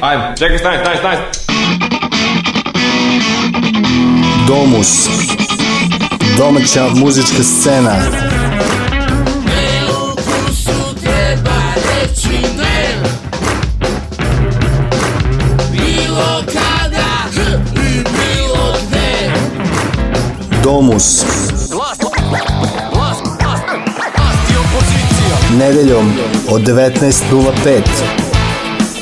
Ajmo, čekaj, stani, stani, stani. Domus. Domaća muzička scena. Ne ukusu treba reći ne. Bilo Domus. Glas, glas, glas, glas i Nedeljom od 19.05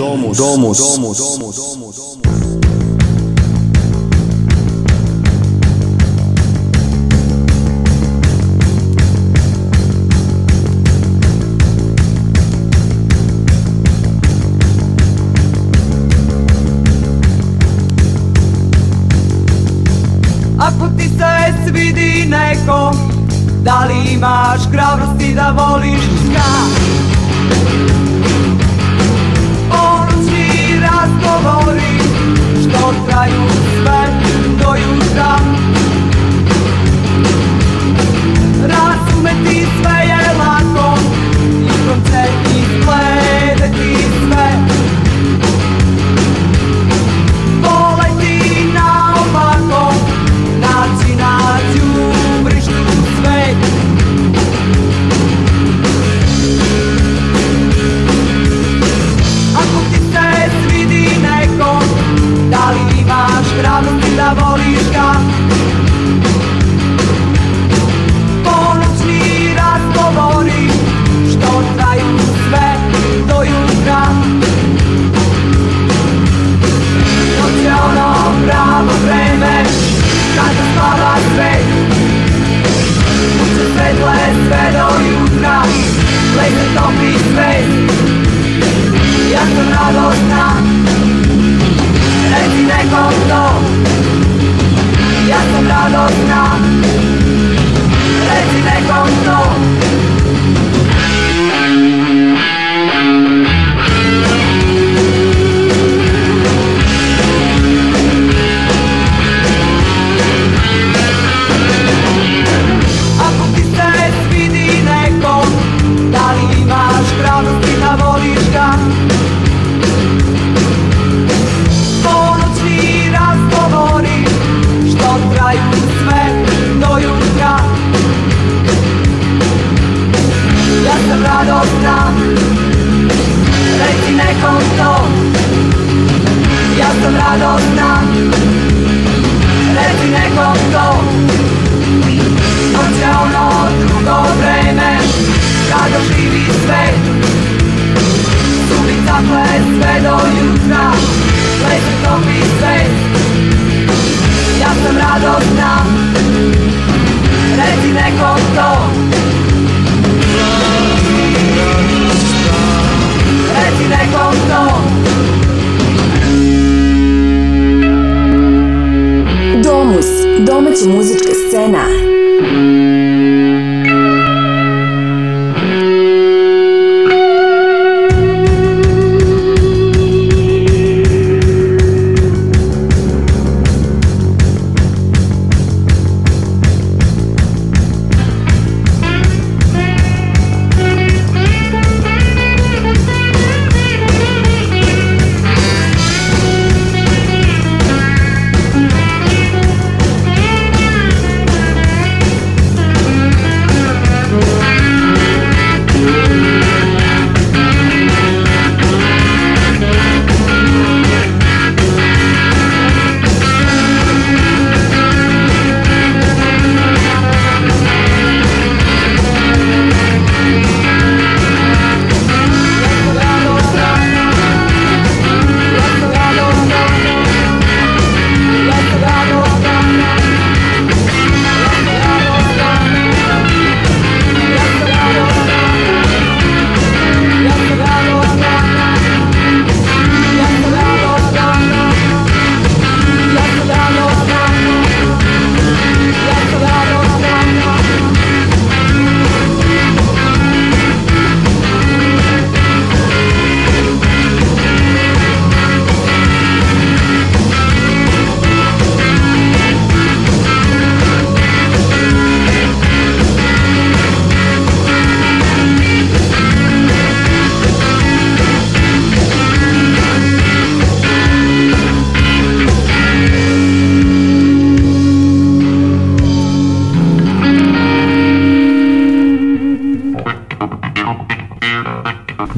Domus. Domus. Domus. Domus. Domus. ti se vidi neko Da li imaš hrabrosti da voliš sna? говорит, что краю смерть до утра. dakle sve do jutra Sve se topi sve Ja sam radosna Reci nekom to Reci nekom to Domus, domaća muzička scena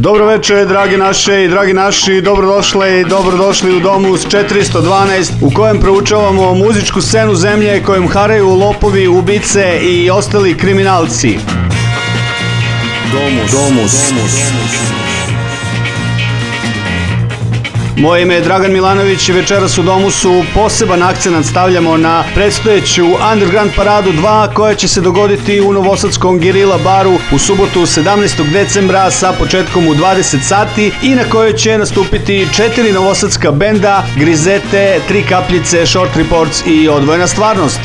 Dobro veče, dragi naše i dragi naši, dobrodošle i dobrodošli u domu s 412 u kojem proučavamo muzičku scenu zemlje kojom haraju lopovi, ubice i ostali kriminalci. Domus. Domus. Domus. Moje ime je Dragan Milanović i večeras u domu su poseban akcenat stavljamo na predstojeću Underground Paradu 2 koja će se dogoditi u Novosadskom Girila baru u subotu 17. decembra sa početkom u 20 sati i na kojoj će nastupiti četiri novosadska benda Grizete, Tri kapljice, Short Reports i Odvojena stvarnost.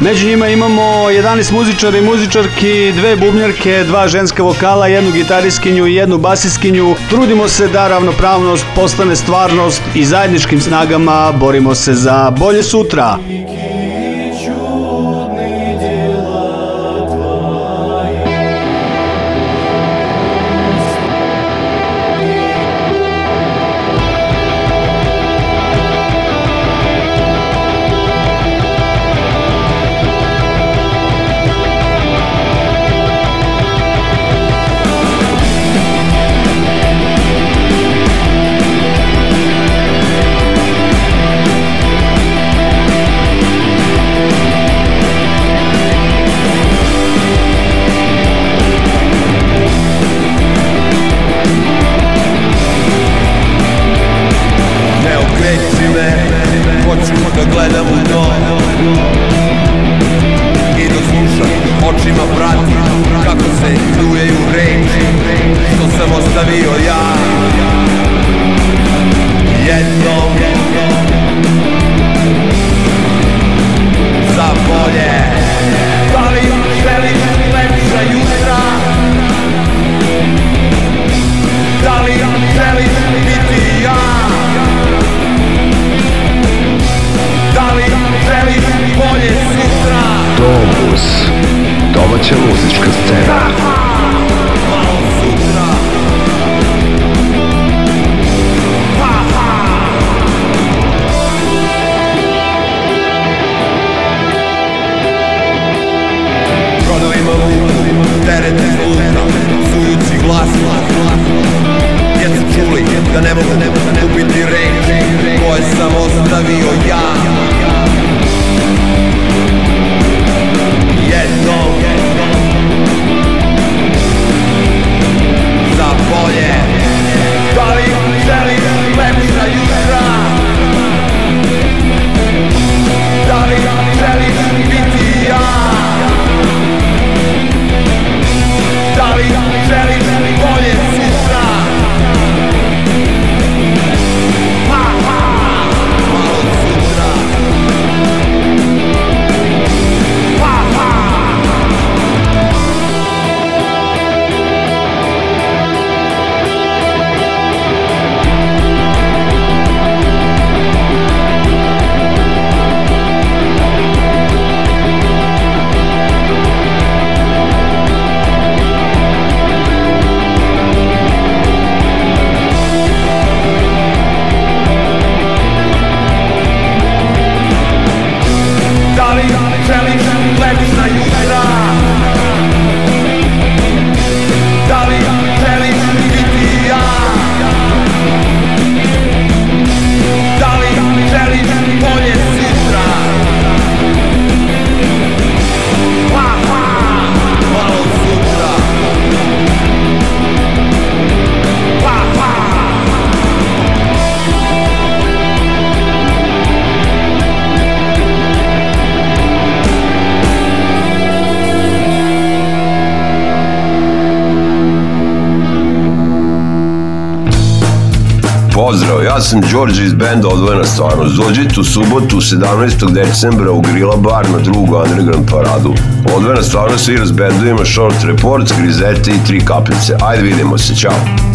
Među njima imamo 11 muzičara i muzičarki, dve bubnjarke, dva ženska vokala, jednu gitariskinju i jednu basiskinju. Trudimo se da ravnopravnost postane stvarnost i zajedničkim snagama borimo se za bolje sutra. sam Đorđe iz benda Odvojena stvarnost. Dođite u subotu 17. decembra u Grila bar na drugu underground paradu. Odvojena stvarnost svira s bendovima Short Report, Grizete i Tri kapljice. Ajde vidimo se, čao!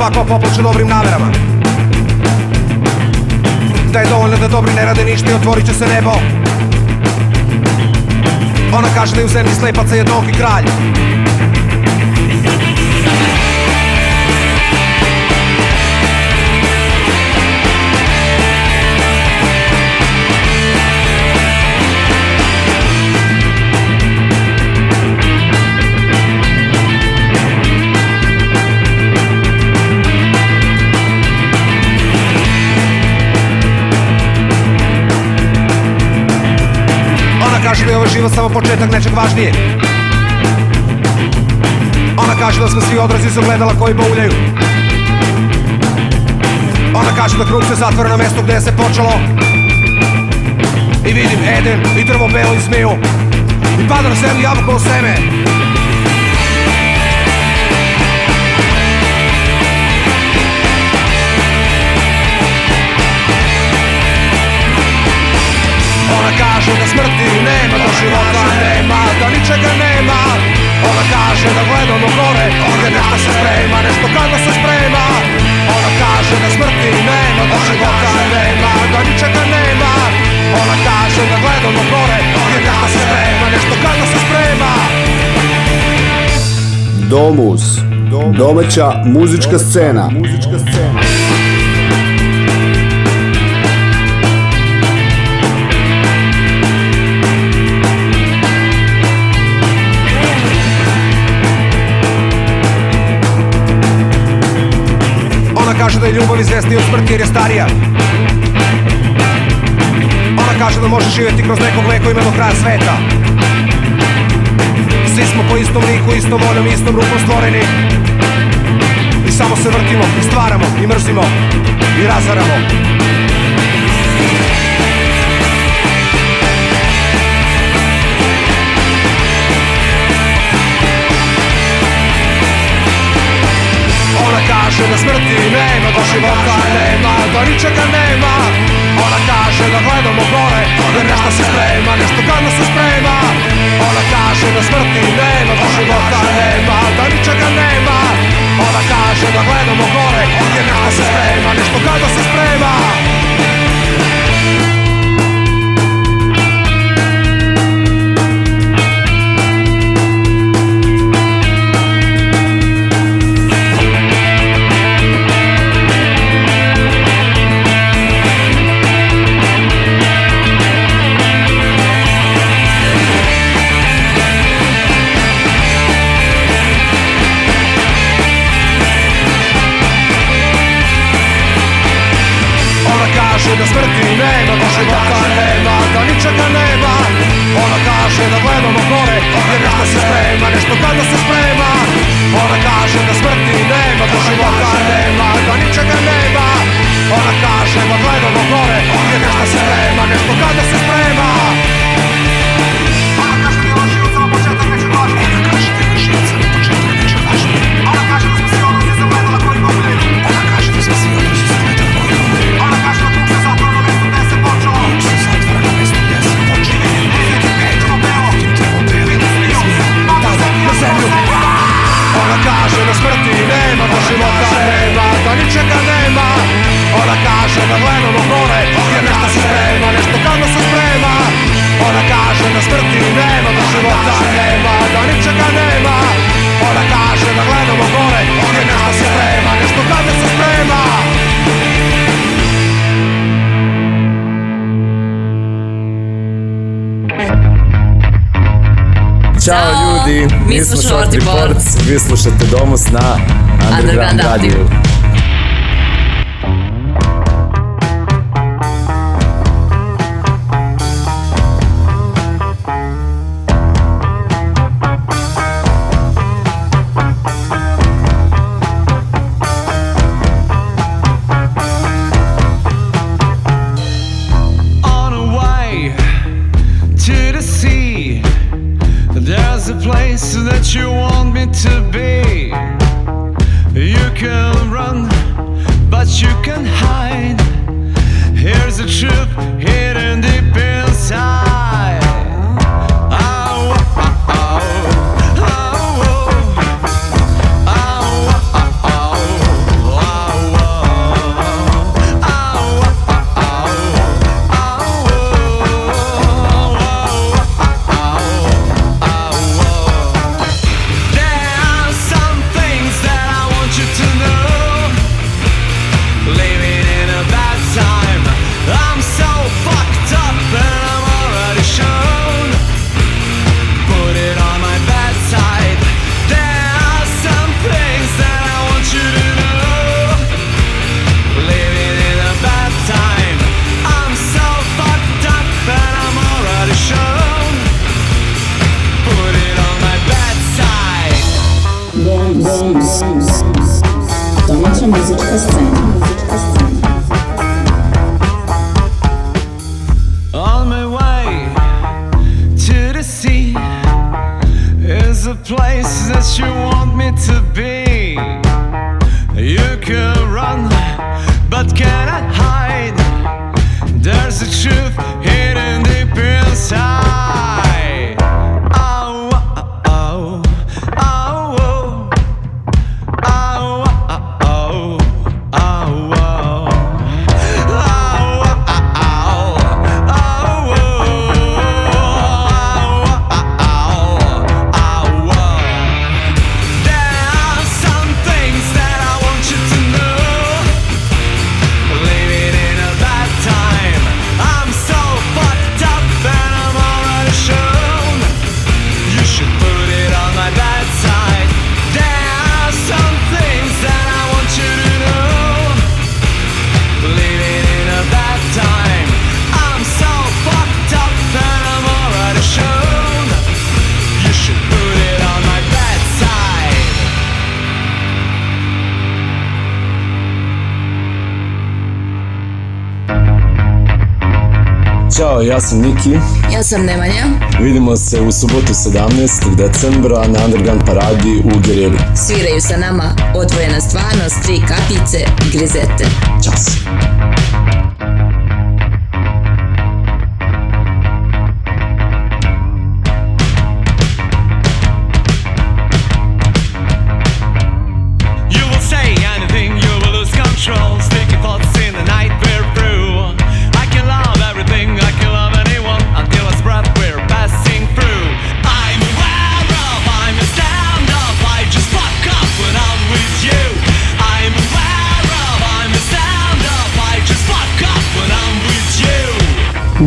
svako poploče dobrim namerama Da je dovoljno da dobri ne rade ništa i otvorit će se nebo Ona kaže da je u zemlji slepaca jednoki kralj kaže da je ovaj život samo početak nečeg važnije Ona kaže da smo svi odrazi su gledala koji bauljaju Ona kaže da krug se zatvara na mesto gde je se počelo I vidim Eden i drvo belo i zmiju I pada na zemlju jabukovo seme kaže da smrti nema, da života nema, da ničega nema Ona kaže da gledamo gore, gdje nešto se sprema, nešto kada se sprema Ona kaže da smrti nema, da života nema, da ničega nema Ona kaže da gledamo gore, gdje nešto se sprema, nešto kada se sprema Domus, domaća muzička scena. Muzička scena. kaže da je ljubav izvesnija od smrti jer je starija Ona kaže da može živjeti kroz nekog leko ime do kraja sveta Svi smo po istom liku, istom voljom, istom rukom stvoreni I samo se vrtimo, i stvaramo, i mrzimo, i razaramo kaže da smrti nema, da života nema, da ničega nema Ona kaže da gledamo gore, da nešto se sprema, nešto gadno se sprema Ona kaže da smrti nema, da života nema, da ničega nema Ona kaže da gledamo gore, da nešto se sprema, nešto gadno se sprema Više da gledamo gore Jer nešto da se sprema, nešto tada se sprema Ona kaže da smrti nema Da života nema, da ničega nema Ona kaže da gledamo gore Jer nešto se sprema, nešto tada Mi, smo Shorty Ports. Vi slušate Domus na Underground, Underground Radio. the place that you want me to be. You can run, but you can hide. Here's the truth hidden deep inside. Ćao, ja sam Niki. Ja sam Nemanja. Vidimo se u subotu 17. decembra na Underground Paradi u Gerili. Sviraju sa nama odvojena stvarnost, tri kapice i grizete. Ćao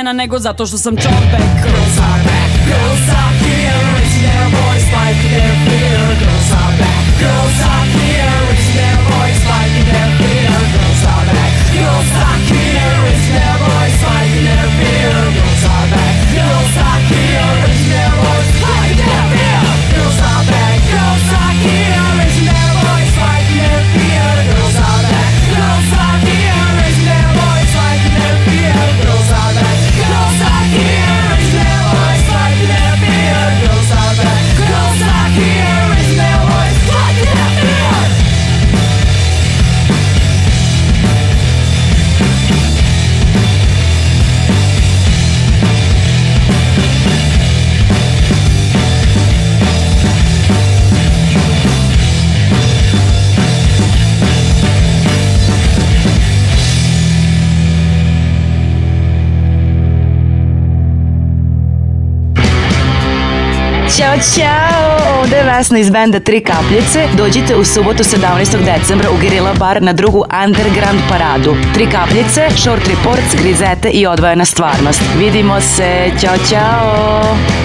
žena nego zato što sam čorbek Girls are back, girls are here Reaching their boys like their fear Girls are back, girls are here Reaching their boys like their Ćao, ćao! Ovde je Vesna iz benda Tri kapljice. Dođite u subotu 17. decembra u Gerila bar na drugu Underground paradu. Tri kapljice, short reports, grizete i odvojena stvarnost. Vidimo se, ćao, ćao!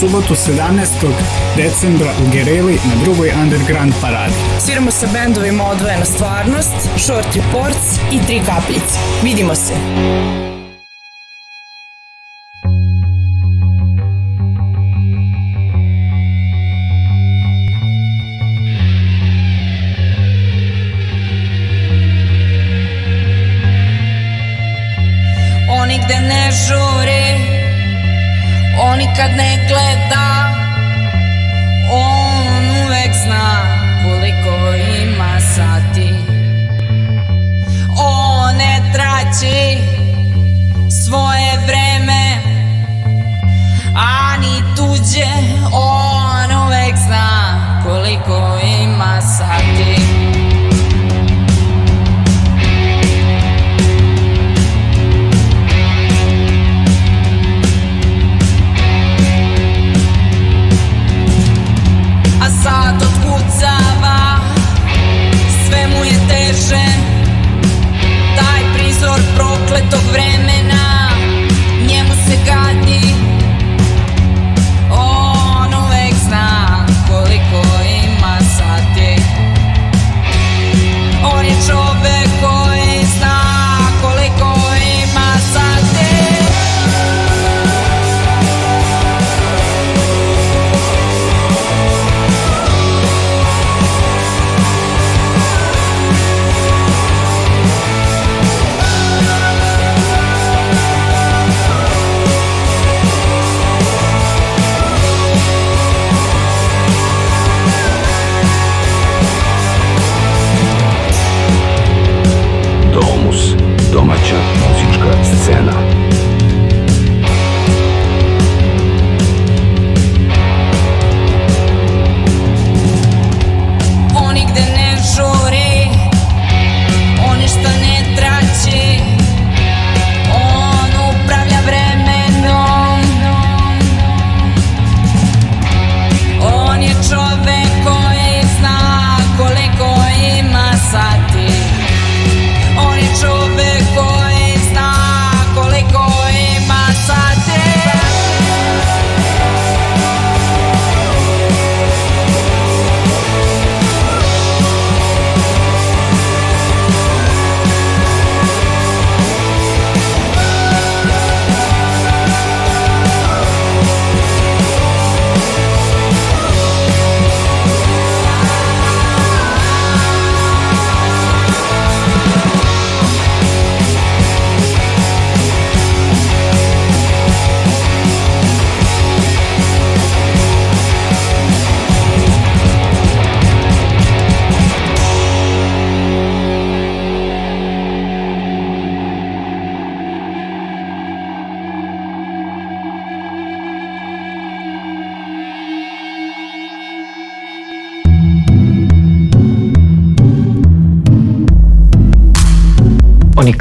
subotu 17. decembra u Gereli na drugoj underground paradi. Sviramo sa bendovima Odvojena stvarnost, Short Reports i Tri kapljice. Vidimo se! Oni gde ne žure nikad ne gleda On uvek zna koliko ima sati On ne traći passado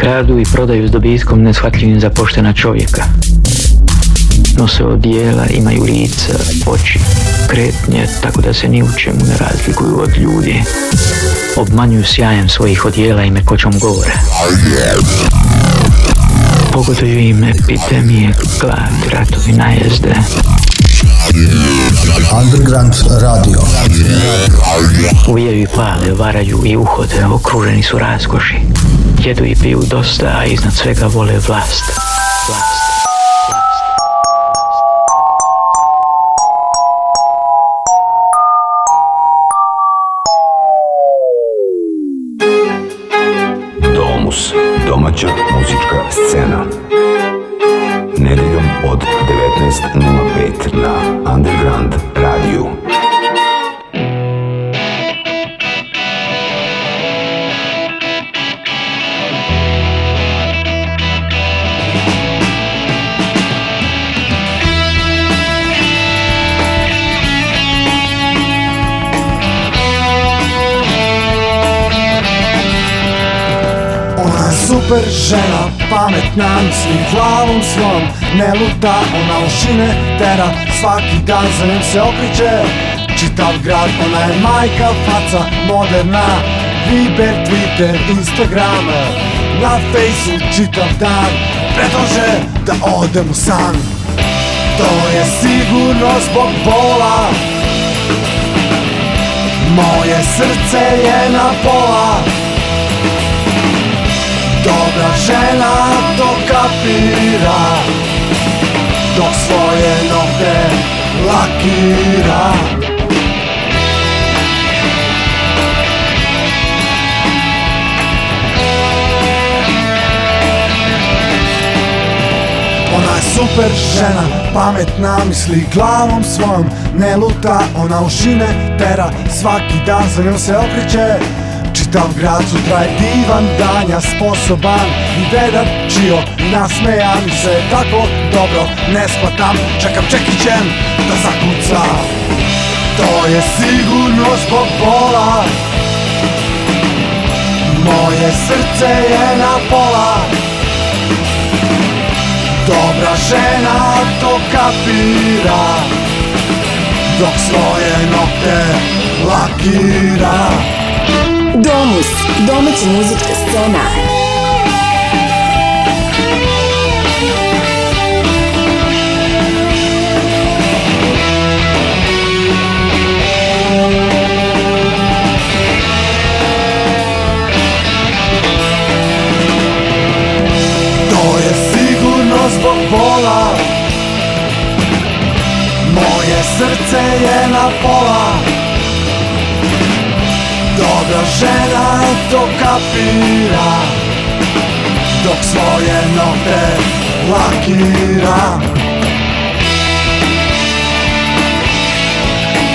kradu i prodaju s dobitkom neshvatljivim za poštena čovjeka. Nose odijela, imaju lica, oči, kretnje, tako da se ni u čemu ne razlikuju od ljudi. Obmanjuju sjajem svojih odijela i mekoćom govora. Pogoduju im epidemije, glad, ratovi, najezde. Underground radio. Uvijaju i pale, varaju i uhode, okruženi su raskoši. Jedu i piju dosta, a iznad svega vole vlast. Vlast. Domus. Domaća muzička scena. Nedeljom od 19.05 na Underground Radio. super žena Pametna misli glavom svom Ne luta, ona ušine tera Svaki dan za njom se okriće Čitav grad, ona je majka faca Moderna, Viber, Twitter, Instagram Na fejsu čitav dan Predlože da odem u san To je sigurno zbog bola Moje srce je na pola Jedna žena to kapira Dok svoje nokte lakira Ona je super žena, pametna misli glavom svojom Ne luta, ona u šine tera Svaki dan za njom se okreće Čitam da grad sutra je divan danja sposoban I vedan čio nasmejan se tako dobro ne shvatam Čekam čekićem da zakuca To je sigurno zbog bola Moje srce je na pola Dobra žena to kapira Dok svoje nokte lakira Domus, domaća muzička scena. To je sigurno zbog bola Moje srce je na pola Mlada žena to kapira Dok svoje nokte lakira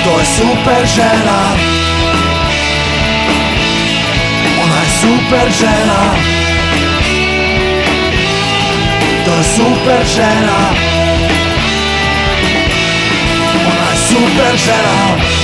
To je super žena Ona je super žena To je super žena Ona je super žena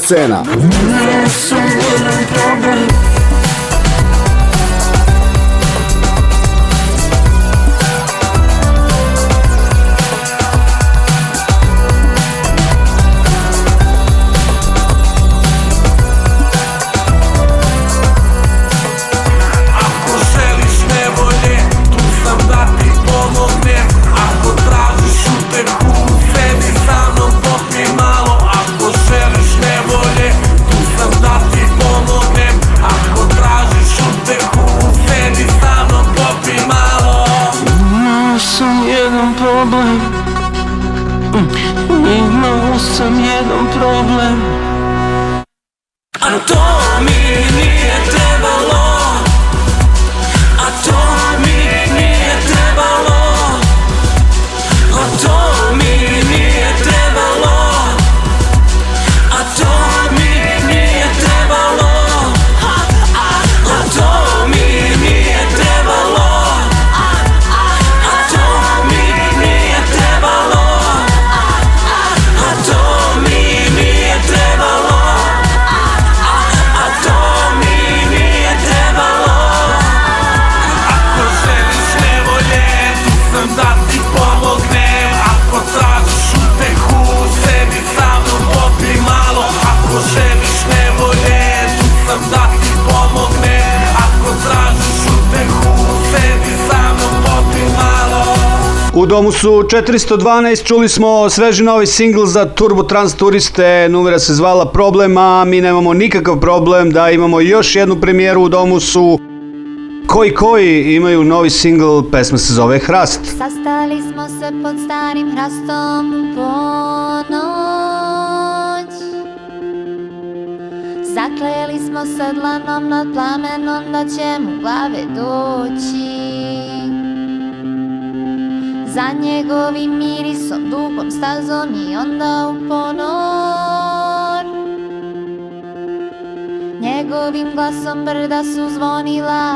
scena. 412 čuli smo sveži novi singl za Turbo Trans Turiste, numera se zvala Problem, a mi nemamo nikakav problem da imamo još jednu premijeru u domu su koji koji imaju novi singl, pesma se zove Hrast. Sastali smo se pod starim hrastom po ponoć Zakleli smo se dlanom nad plamenom da će mu glave doći Za njegovim mirisom dugom stazom i onda u ponor Njegovim glasom brda su zvonila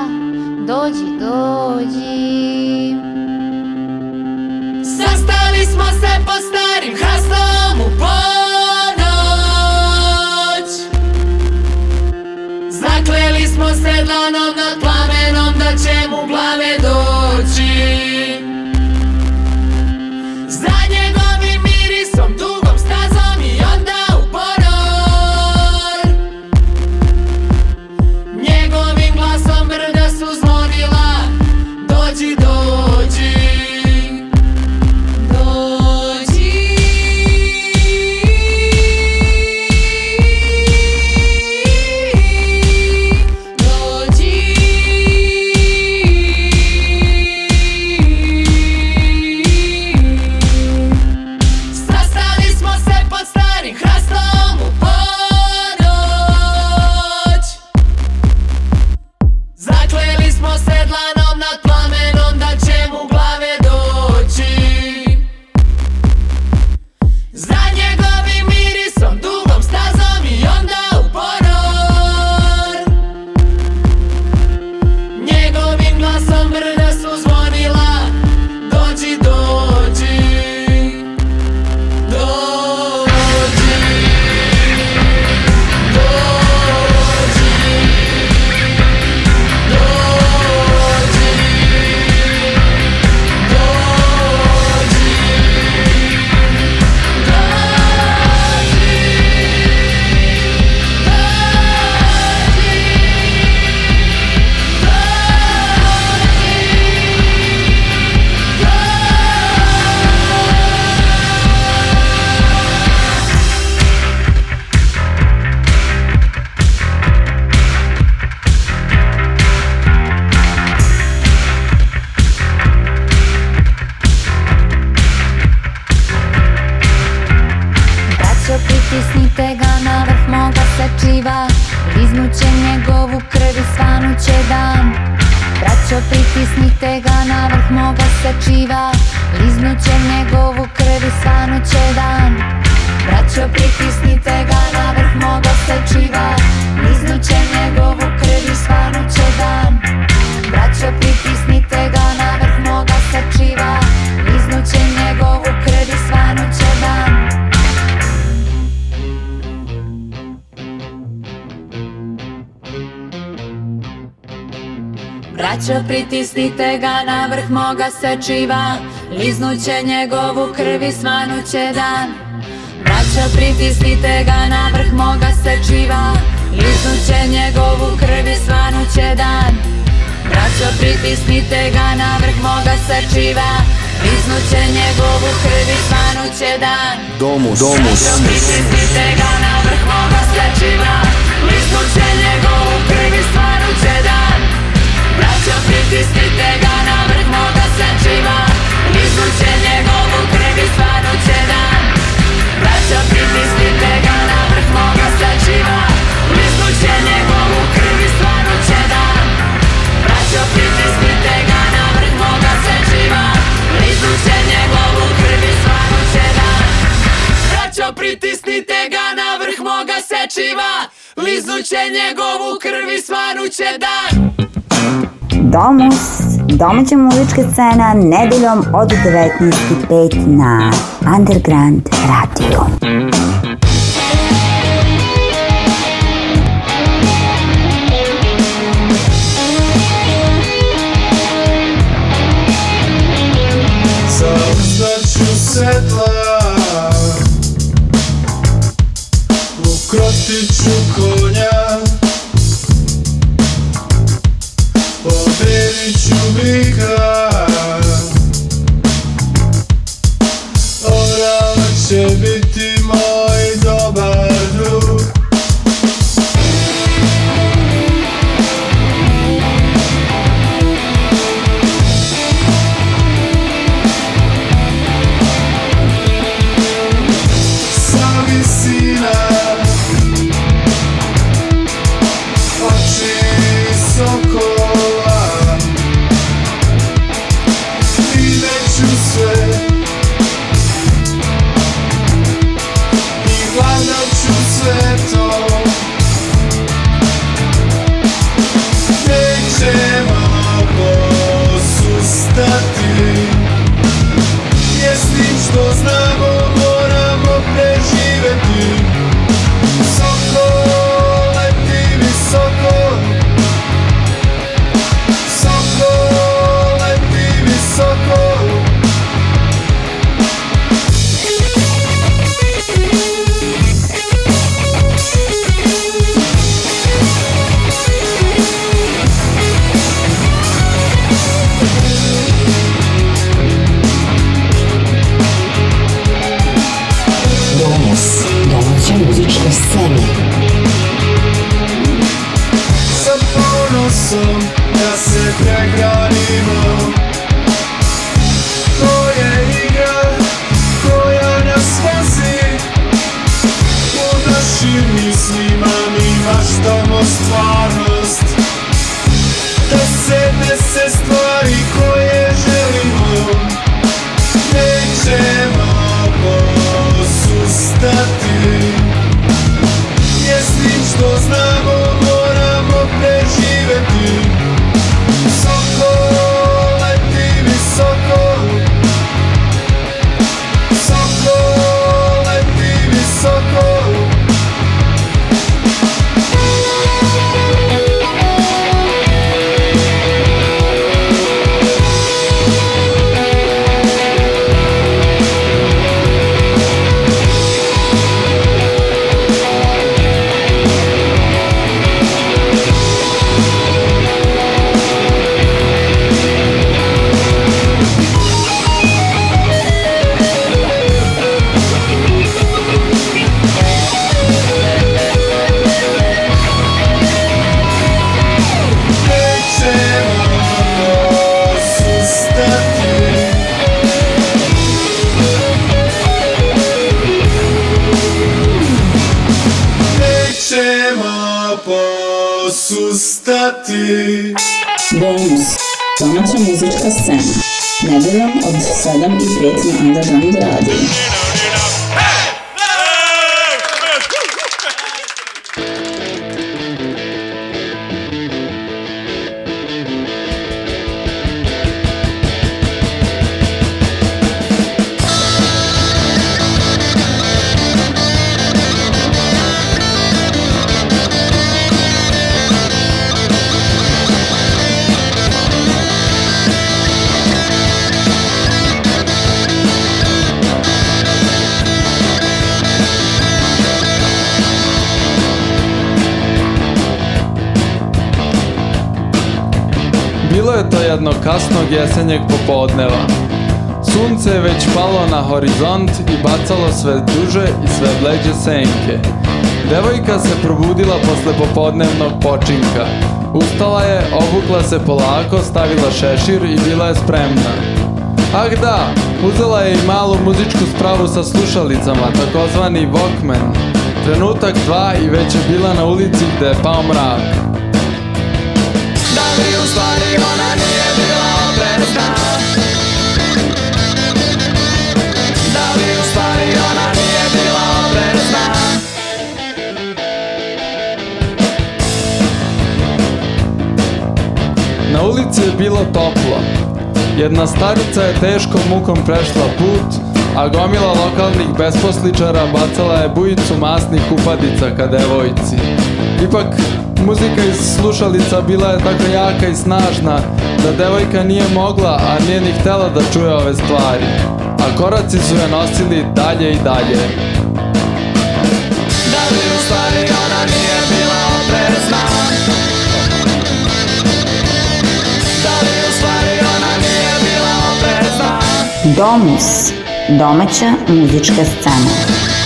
Dođi, dođi Sastali smo se po starim hrastom u ponoć Zakleli smo se dlanom nad plamenom Da će mu glave doći sačiva Liznuće njegovu krv i svanuće dan Braća pritisnite ga na vrh moga sačiva Liznuće njegovu krv i svanuće dan Braća pritisnite ga na vrh moga sačiva Liznuće njegovu krv i svanuće dan Domus, domus Braća pritisnite ga na vrh moga sačiva Liznuće njegovu krv i svanuće dan Braća pritisnite ga kosačima Nismo njegovu krvi stvarno će dan Braća pritisnite ga na vrh moga sačima Nismo njegovu krvi stvarno će dan Braća pritisnite ga na vrh moga sačima Nismo njegovu krvi stvarno će dan Braća pritisnite ga na vrh moga sačima Liznuće njegovu krvi svanuće dan Domus Domaća muzička scena nedeljom od 19.05 na Underground Radio. Zaostaću sedla U krotiću konja because horizont i bacalo sve duže i sve bleđe senke. Devojka se probudila posle popodnevnog počinka. Ustala je, obukla se polako, stavila šešir i bila je spremna. Ah da, uzela je i malu muzičku spravu sa slušalicama, takozvani Walkman. Trenutak dva i već je bila na ulici gde je pao mrak. Da li u stvari ona nije bila oprezna? ali u bila Na ulici je bilo toplo. Jedna starica je teškom mukom prešla put, a gomila lokalnih besposličara bacala je bujicu masnih upadica ka devojci. Ipak, muzika iz slušalica bila je tako jaka i snažna da devojka nije mogla, a nije ni htela da čuje ove stvari a koraci su je nosili dalje i dalje. Da li u stvari ona nije bila oprezna? Da li u stvari ona nije bila oprezna? Domus, domaća muzička scena.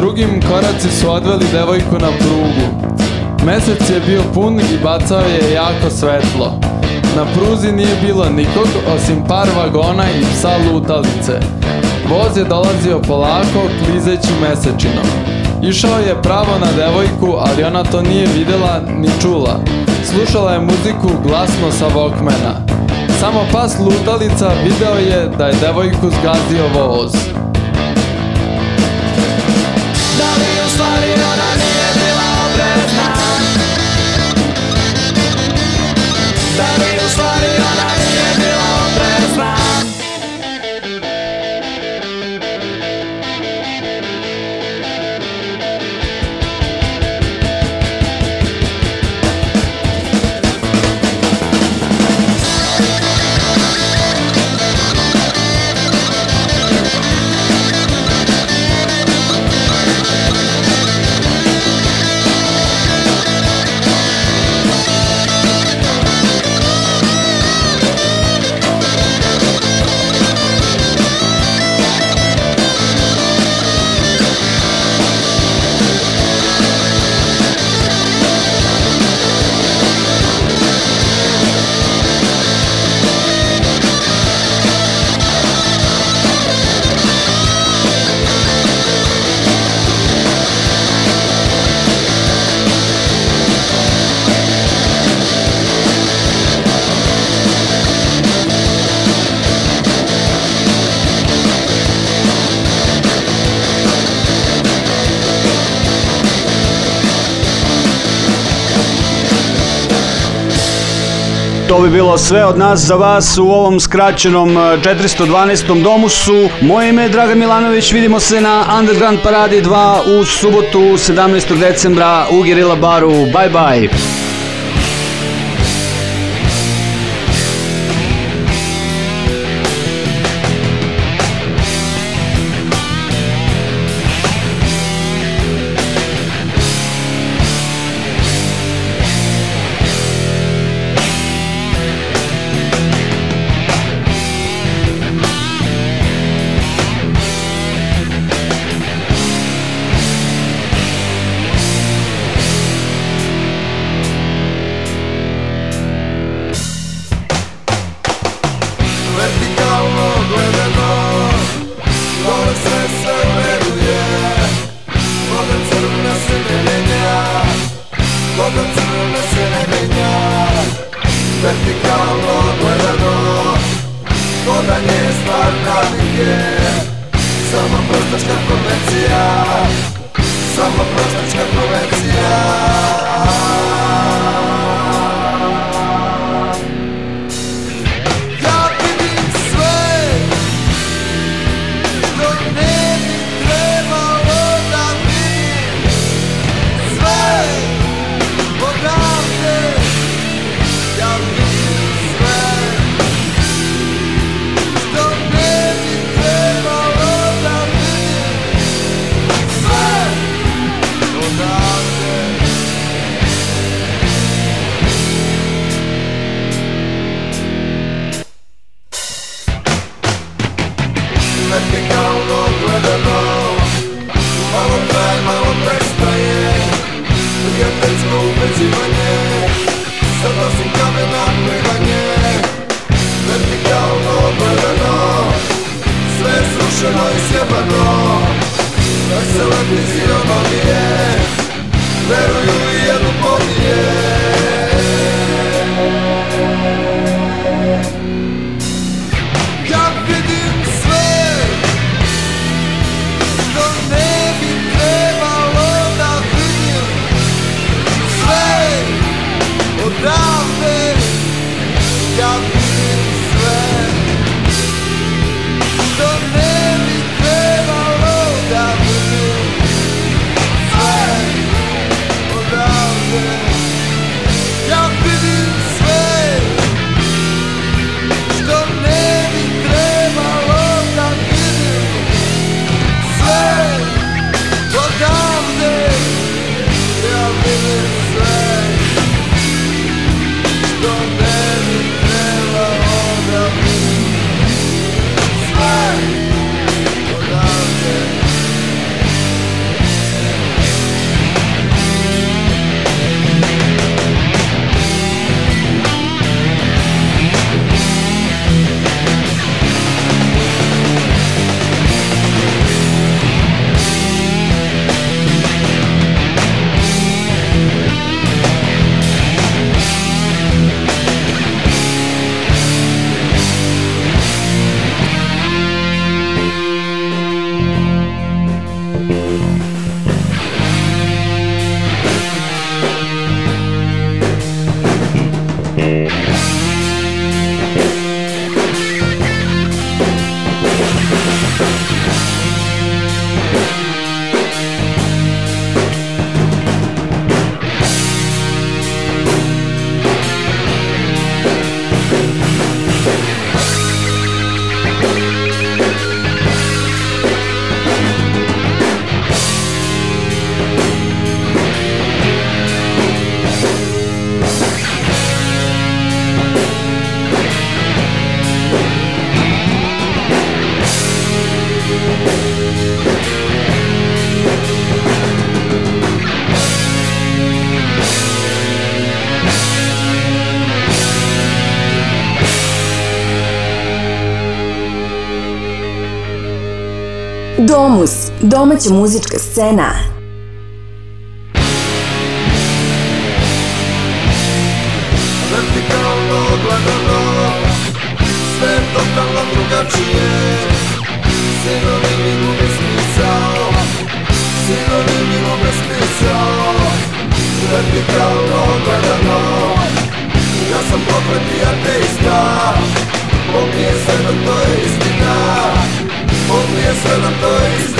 drugim koraci su odveli devojku na prugu. Mesec je bio pun i bacao je jako svetlo. Na pruzi nije bilo nikog osim par vagona i psa lutalice. Voz je dolazio polako, klizeći mesečinom. Išao je pravo na devojku, ali ona to nije videla ni čula. Slušala je muziku glasno sa Walkmana. Samo pas lutalica video je da je devojku zgazio voz. fire ovo bi bilo sve od nas za vas u ovom skraćenom 412. E, domu su. Moje ime je Dragan Milanović, vidimo se na Underground Paradi 2 u subotu 17. decembra u Gerila baru. Bye bye! Domaća muzička scena Vertikalno gledano Sve je totalno drugačije Sinonimi gube smisao Sinonimi gube smisao Vertikalno gledano Ja sam pokret i ateista Bog nije sve da to je istina Bog nije sve da to je istina